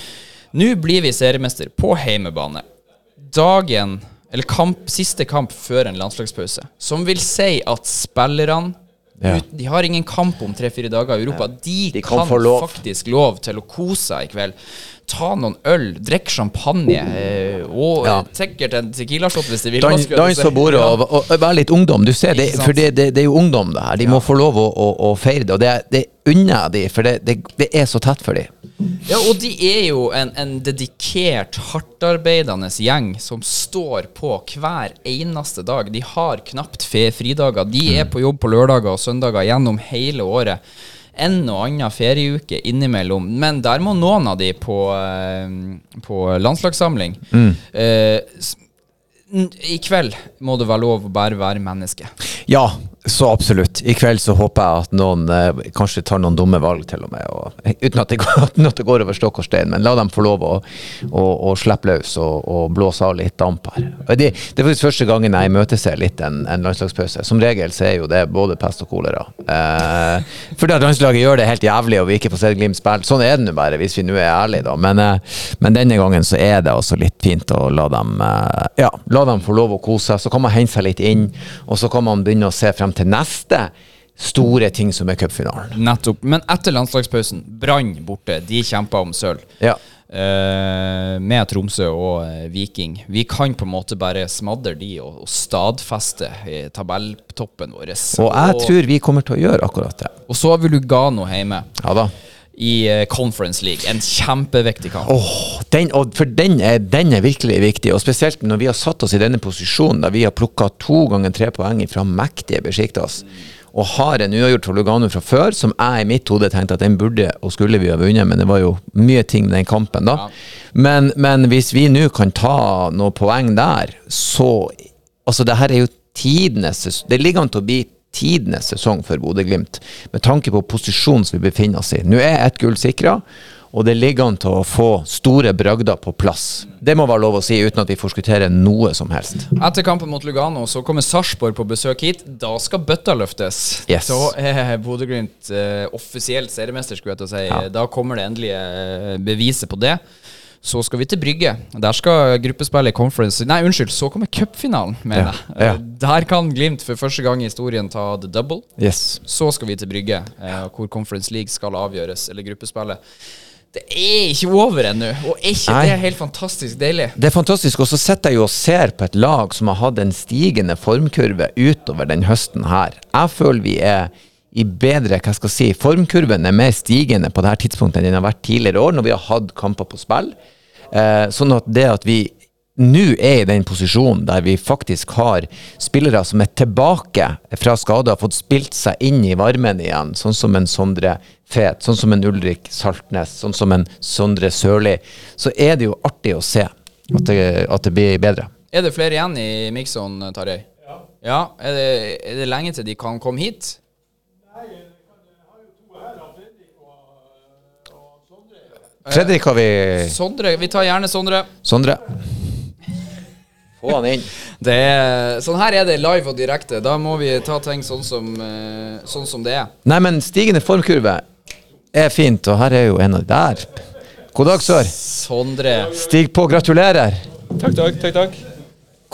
Nå blir vi seriemester på heimebane. Dagen, eller kamp, siste kamp før en landslagspause. Som vil si at spillerne Ja. ut, De har ingen kamp om tre-fire dager i Europa. De, De kan kan, lov. faktisk lov til å kose seg i kveld. Ta noen øl, drikke champagne eh, og Ja. sikkert en Tequila-shot hvis de vil. Dans si. på bordet og, og, og være litt ungdom. Du ser det, for det, det, det er jo ungdom, det her. De må få lov å, å, å feire det. Og det, det unner jeg de, for det, det, er så tett for de. Ja, og de er jo en, en dedikert, hardtarbeidende gjeng som står på hver eneste dag. De har knapt fridager. De er på jobb på lørdager og søndager gjennom hele året. En og annen ferieuke innimellom. Men der må noen av de på, eh, på landslagssamling. Eh, I kveld må det være lov å bare være menneske. Ja, så absolutt. I kveld så håper jeg at noen eh, kanskje tar noen dumme valg, til og med. Og, uten, at det går, at det går over stokk og stein, men la dem få lov å, å, å slippe løs og, og blåse av litt damp her. Det, det er faktisk første gangen jeg imøteser litt en, en landslagspause. Som regel så er jo det både pest og kolera. Eh, fordi at landslaget gjør det helt jævlig og vi ikke får se Glimt spille. Sånn er det nå bare, hvis vi nå er ærlige, da. Men, eh, men denne gangen så er det altså litt fint å la dem eh, Ja, la dem få lov å kose seg. Så kan man hente seg litt inn, og så kan man begynne å se frem til neste store ting som er cupfinalen. Nettopp. Men etter landslagspausen, Brann borte. De kjemper om sølv. Ja. Uh, med Tromsø og uh, Viking. Vi kan på en måte bare smadre de og, og stadfeste i tabelltoppen vår. Og jeg tror vi kommer til å gjøre akkurat det. og så har vi Lugano hjemme Ja da. I eh, Conference League. En kjempeviktig kamp. Oh, den, for den er, den er virkelig viktig, og spesielt når vi har satt oss i denne posisjonen da vi har plukka to ganger tre poeng fra mektige Besjiktas, og har en uavgjort for Lugano fra før, som jeg i mitt hode tenkte at den burde og skulle vi ha vunnet, men det var jo mye ting med den kampen, da. Men, men hvis vi nå kan ta noen poeng der, så Altså, det her er jo tidenes Det ligger an til å bli tidenes sesong for Bodø-Glimt, med tanke på posisjonen som vi befinner oss i. Nå er ett gull sikra, og det ligger an til å få store bragder på plass. Det må være lov å si, uten at vi forskutterer noe som helst. Etter kampen mot Lugano så kommer Sarpsborg på besøk hit. Da skal bøtta løftes. Yes. Så er Bodø-Glimt eh, offisielt seriemester, skulle jeg til å si. Da kommer det endelige eh, beviset på det. Så skal vi til Brygge. Der skal gruppespillet i conference Nei, unnskyld, så kommer cupfinalen, mener jeg. Ja, ja. Der kan Glimt for første gang i historien ta the double. Yes. Så skal vi til Brygge, eh, hvor Conference League skal avgjøres, eller gruppespillet. Det er ikke over ennå, og er ikke Nei. det helt fantastisk deilig? Det er fantastisk. Og så sitter jeg jo og ser på et lag som har hatt en stigende formkurve utover den høsten her. Jeg føler vi er i bedre hva skal jeg si, Formkurven er mer stigende på dette tidspunktet enn den har vært tidligere år, når vi har hatt kamper på spill. Eh, sånn at det at vi nå er i den posisjonen der vi faktisk har spillere som er tilbake fra skade, har fått spilt seg inn i varmen igjen, sånn som en Sondre Fet, sånn som en Ulrik Saltnes, sånn som en Sondre Sørli, så er det jo artig å se at det, at det blir bedre. Er det flere igjen i Mikson, Tarjei? Ja. Er, det, er det lenge til de kan komme hit? Fredrik har vi Sondre, vi tar gjerne Sondre. Sondre. Få han inn. Det er, sånn her er det live og direkte. Da må vi ta ting sånn som, eh, sånn som det er. Nei, men stigende formkurve er fint, og her er jo en av de der. God dag, sør. Sondre. Stig på, gratulerer. Takk, takk, takk, takk.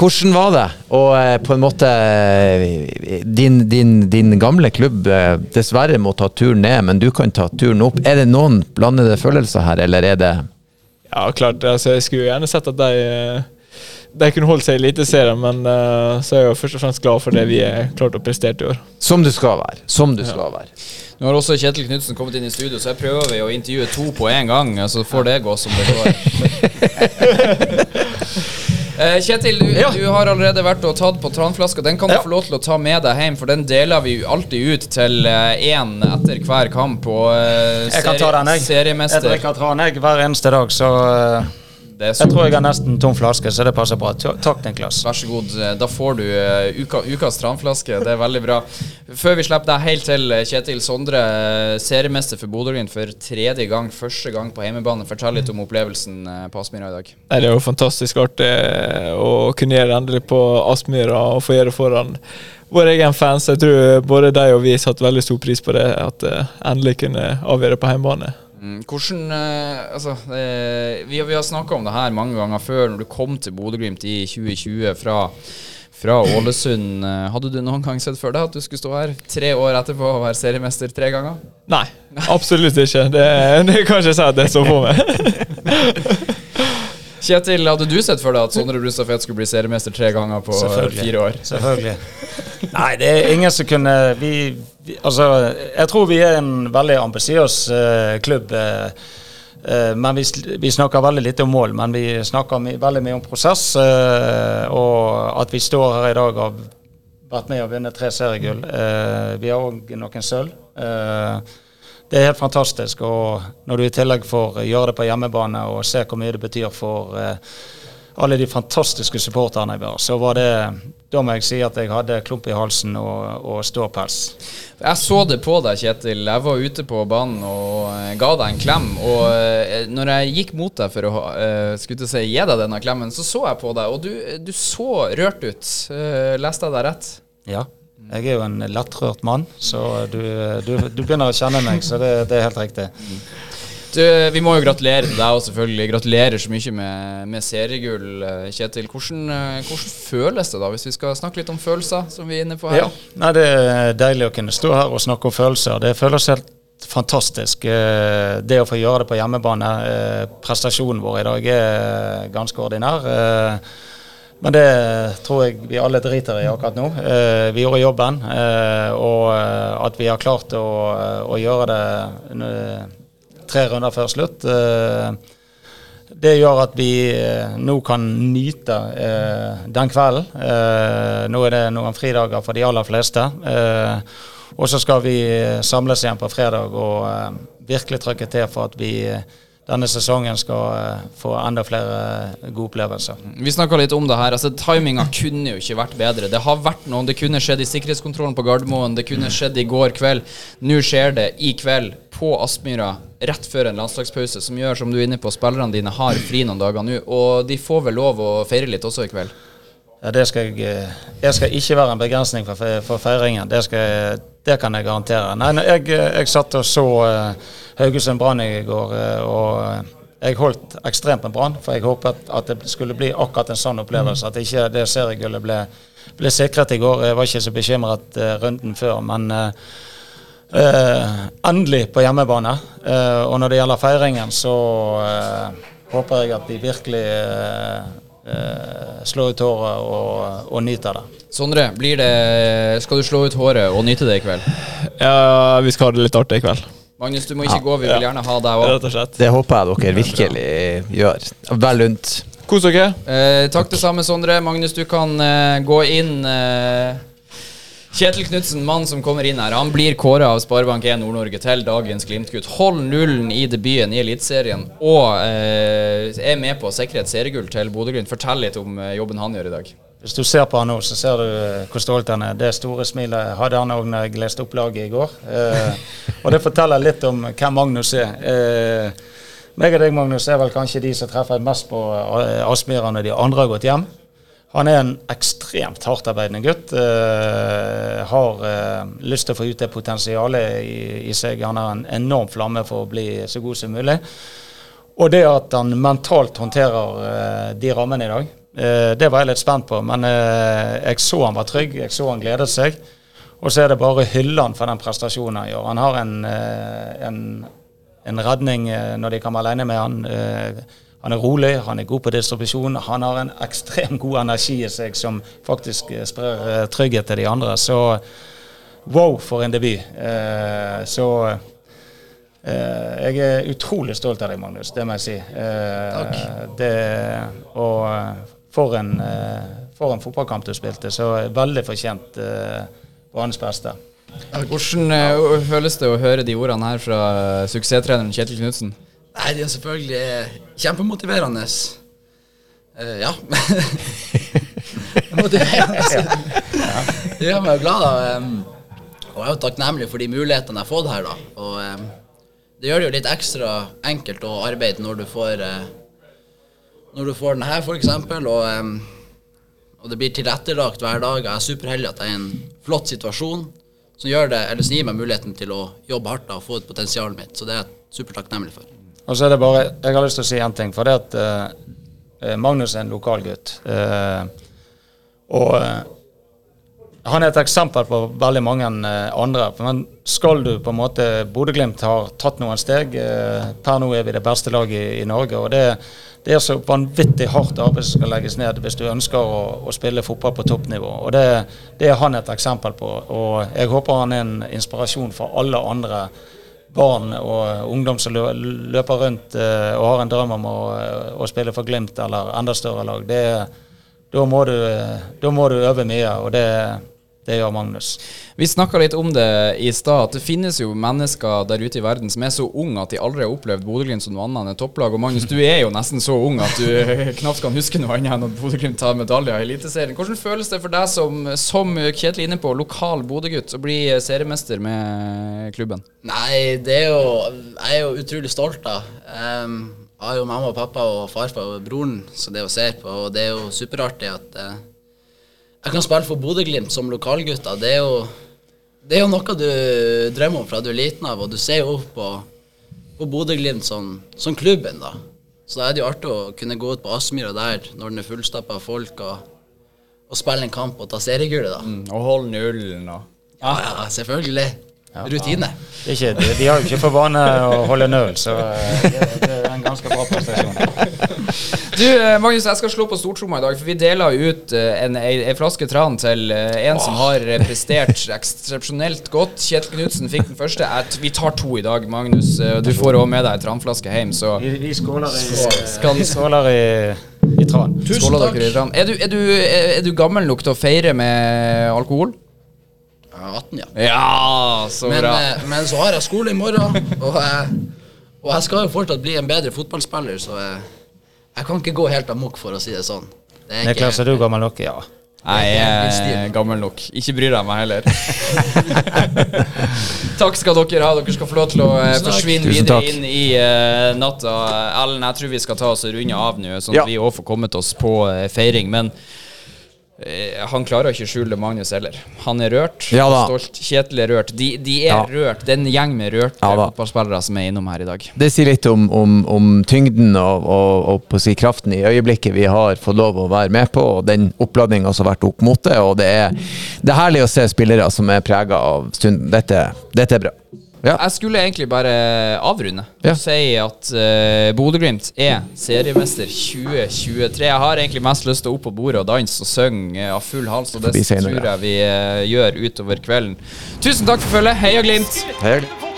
Hvordan var det å eh, på en måte eh, din, din, din gamle klubb eh, dessverre må ta turen ned, men du kan ta turen opp. Er det noen blandede følelser her, eller er det Ja, klart. Altså, jeg skulle gjerne sett at de, de kunne holdt seg i Eliteserien, men uh, så er jeg jo først og fremst glad for det vi har klart å prestere i år. som du skal være? Som du skal være. Nå har også Kjetil Knutsen kommet inn i studio, så jeg prøver å intervjue to på en gang. Så får det gå som det går. Eh, Kjetil, du, du har allerede vært og tatt på tranflaska. Den kan du Ja. få lov til å ta med deg hjem, for den deler vi alltid ut til én etter hver kamp. Og eh, Jeg kan ta den, jeg. Seriemester. drikker tran hver eneste dag, så eh, jeg tror jeg har nesten tom flaske, så det passer bra. Takk, Niklas. vær så god. Da får du eh, uka, ukas tranflaske. Det er veldig bra. Før vi slipper deg helt til, eh, Kjetil Sondre, eh, seriemester for Bodø-Glimt for tredje gang. Første gang på hjemmebane. Fortell litt om opplevelsen på Aspmyra i dag. Det er jo fantastisk artig eh, å kunne gjøre det endelig på Aspmyra og få gjøre det foran vår egen fans. Jeg tror både de og vi satte veldig stor pris på det, at endelig kunne avgjøre på hjemmebane. Mm, Hvordan eh, Altså, eh, vi, har- vi har snakka om det her mange ganger før. Når du kom til Bodø-Glimt i 2020 fra, fra Ålesund, eh, hadde du noen gang sett for deg at du skulle stå her tre år etterpå og være seriemester tre ganger? Nei, absolutt ikke. Det, det kan ikke si at jeg så for meg. Kjetil, hadde du sett for deg at Sondre Brustad Fet skulle bli seriemester tre ganger på eh, fire år? Selvfølgelig. Nei, det er ingen som kunne vi, Altså, jeg tror vi er en veldig ambisiøs uh, klubb. Uh, uh, men vi, vi snakker veldig lite om mål, men vi snakker my, veldig mye om prosess. og at vi står her i dag og har vært med og vunnet tre seriegull. Vi har òg noen sølv. Det er helt fantastisk. Og når du i tillegg får gjøre det på hjemmebane og se hvor mye det betyr for alle de fantastiske supporterne jeg var, så var det Da må jeg si at jeg hadde klump i halsen og, og ståpels. Jeg så det på deg, Kjetil. Jeg var ute på banen og eh, ga deg en klem. Og eh, når jeg gikk mot deg for å uh, skulle si, gi deg denne klemmen, så så jeg på deg, og du, du så rørt ut. Eh, leste jeg deg rett? Ja. Jeg er jo en lettrørt mann, så du, du, du begynner å kjenne meg, så det, det er helt riktig. Du, vi må jo gratulere til deg og selvfølgelig. Gratulerer så mye med, med seriegull, eh, Kjetil. Hvordan, eh, hvordan føles det, da, hvis vi skal snakke litt om følelser, som vi er inne på her? Ja. Nei, det er deilig å kunne stå her og snakke om følelser. Det føles helt fantastisk. eh, Det å få gjøre det på hjemmebane. Prestasjonen vår i dag er ganske ordinær. Men det tror jeg vi alle driter i akkurat nå. Vi gjorde jobben, og at vi har klart å, å gjøre det tre runder før slutt. eh, det gjør at vi eh, nå kan nyte eh, den kvelden. Nå er det noen fridager for de aller fleste. Og så skal vi samles igjen på fredag og virkelig trykke til for at vi denne sesongen skal få enda flere gode opplevelser. Vi snakka litt om det her. altså Timinga kunne jo ikke vært bedre. Det har vært noen, det kunne skjedd i sikkerhetskontrollen på Gardermoen, det kunne skjedd i går kveld. Nå skjer det i kveld på Aspmyra rett før en landslagspause, som gjør, som du er inne på, spillerne dine har fri noen dager nå. Og de får vel lov å feire litt også i kveld? Ja, det, skal jeg, eh, det skal ikke være en begrensning for, for feiringen. Det, skal, det kan jeg garantere. Nei, jeg, jeg satt og så eh, Haugesund Brann i går, eh, og jeg holdt ekstremt med Brann, for jeg håpet at det skulle bli akkurat en sånn opplevelse. At ikke det seriegullet ble, ble sikret i går. Jeg var ikke så bekymret eh, runden før, men eh, endelig på hjemmebane. Eh, og når det gjelder feiringen, så eh, håper jeg at de virkelig eh, eh, slår ut håret og, og nyter det. Sondre, blir det, skal du slå ut håret og nyte det i kveld? Ja, vi skal ha det litt artig i kveld. Magnus, du må ikke gå. Vi vil gjerne ha deg òg. Det håper jeg dere virkelig gjør. Vel lunt. Kos dere. Eh, takk det samme, Sondre. Magnus, du kan eh, gå inn. Eh, Kjetil Knutsen, mann som kommer inn her, han blir kåra av Sparebank1 Nord-Norge til dagens Glimt-gutt. Hold nullen i debuten i Eliteserien og eh, er med på å sikre et seriegull til Bodø-Glimt. Fortell litt om eh, jobben han gjør i dag. Hvis du ser på han nå, så ser du eh, hvor stolt han er. Det store smilet hadde han òg når jeg leste opp laget i går. Eh, og det forteller litt om hvem Magnus er. Eh, meg og deg, Magnus, er vel kanskje de som treffer mest på eh, Aspmyra når de andre har gått hjem. Han er en ekstremt hardtarbeidende gutt. Uh, har uh, lyst til å få ut det potensialet i, i seg. Han har en enorm flamme for å bli så god som mulig. Og det at han mentalt håndterer uh, de rammene i dag, det var jeg litt spent på. Men jeg så han var trygg, jeg så han gledet seg. Og så er det bare å hylle han for den prestasjonen han gjør. Han har en, en, en redning når de kan være alene med han. Han er rolig, han er god på distribusjon. Han har en ekstremt god energi i seg som faktisk eh, sprer eh, trygghet til de andre. Så wow, for en debut. Eh, så eh, jeg er utrolig stolt av deg, Magnus. Det må jeg si. Eh, det, og eh, for en, for en fotballkamp du spilte. Så veldig fortjent eh, banens beste. Hvordan føles det å høre de ordene her fra suksesstreneren Kjetil Knutsen? Nei, det er selvfølgelig kjempemotiverende. Uh, ja. motiverende. Det gjør meg jo glad, da. em, og jeg er jo takknemlig for de mulighetene jeg har fått her, da. Og em, det gjør det jo litt ekstra enkelt å arbeide når du får eh, Når du får den her, eksempel, og, em, og det blir tilrettelagt hver dag. Jeg er superheldig at jeg er i en flott situasjon som gjør det, eller som gir meg muligheten til å jobbe hardt da, og få ut potensialet mitt. Så det er jeg supertakknemlig for. Og så er det bare, Jeg har lyst til å si én ting. For det at eh, Magnus er en lokalgutt. Eh, og eh, han er et eksempel på veldig mange eh, andre. Men skal du på en måte Bodø-Glimt har tatt noen steg. Eh, per nå er vi det beste laget i, i Norge. og det, det er så vanvittig hardt arbeid som skal legges ned hvis du ønsker å, å spille fotball på toppnivå. og det, det er han et eksempel på. Og jeg håper han er en inspirasjon for alle andre barn og ungdom som løper rundt eh, og har en drøm om å, å spille for Glimt eller enda større lag. Det, da, må du, da må du øve mye, og det, det gjør Magnus. Vi snakka litt om det i stad, at det finnes jo mennesker der ute i verden som er så unge at de aldri har opplevd Bodø-Glimt som noe annet enn et topplag. Og Magnus, du er jo nesten så ung at du knapt kan huske noe annet enn at Bodø-Glimt tar medaljer i Eliteserien. Hvordan føles det for deg som, som Kjetil er inne på, lokal Bodø-gutt, å bli seriemester med klubben? Nei, det er jo Jeg er jo utrolig stolt, da. Um, jeg har jo mamma og pappa og farfar og broren som det å se på, og det er jo superartig at eh, jeg kan spille for Bodø-Glimt som lokalgutt. da. Det er jo det er jo noe du drømmer om fra du er liten av, og du ser jo opp på, på Bodø-Glimt som, som klubben, da. Så da er det jo artig å kunne gå ut på Aspmyra der når den er fullstappa av folk, og, og spille en kamp og ta seriegullet, da. Og holde nullen og Ja, ja, selvfølgelig. Rutine. Det er ikke, de, de har jo ikke for vane å holde null, så eh, det, det er en ganske bra prestasjon. Du, eh, Magnus, jeg skal slå på stortromma i dag, for vi deler ut en, en, ei flaske tran til eh, en som har eh, prestert eksepsjonelt godt. Kjetil Knutsen fikk den første. Jeg, vi tar to i dag, Magnus. Eh, Du får òg med deg ei tranflaske hjem, så Vi, vi skåler i, Skal- skåler i, i tran. skåler dere i tran. Er du, er, du, er, er du gammel nok til å feire med alkohol? Ja, 18, ja. Ja, så Men, bra. eh, men så har jeg skole i morgen, og, jeg- og jeg skal jo fortsatt bli en bedre fotballspiller, så jeg, jeg kan ikke gå helt amok, for å si det sånn. Det er Niklas, er du gammel nok? Ja. Nei, jeg er gammel nok. Ikke bryr deg meg heller. takk skal dere ha. Dere skal få lov til å eh, forsvinne videre inn i uh, natta. Ellen, jeg tror vi skal ta oss og runde av nå, sånn Ja. at vi òg får kommet oss på uh, feiring. Men Han klarer ikke å skjule Magnus heller. Han er rørt. Ja. Stolt. Kjetil er rørt. De, de er Ja. rørt. Det er en gjeng med rørte Ja fotballspillere som er innom her i dag. Det sier litt om, om, om tyngden og, og, og si kraften i øyeblikket vi har fått lov å være med på, og den oppladninga som har vært opp mot det. Og det er, det er herlig å se spillere som er prega av stunden. Dette, dette er bra. Ja. Jeg skulle egentlig bare avrunde Ja. og si at uh, Bodø-Glimt er seriemester 2023. Jeg har egentlig mest lyst til å opp på bordet og danse og synge av full hals, og det senere, tror jeg vi uh, gjør utover kvelden. Tusen takk for følget. Heia Glimt! Hei.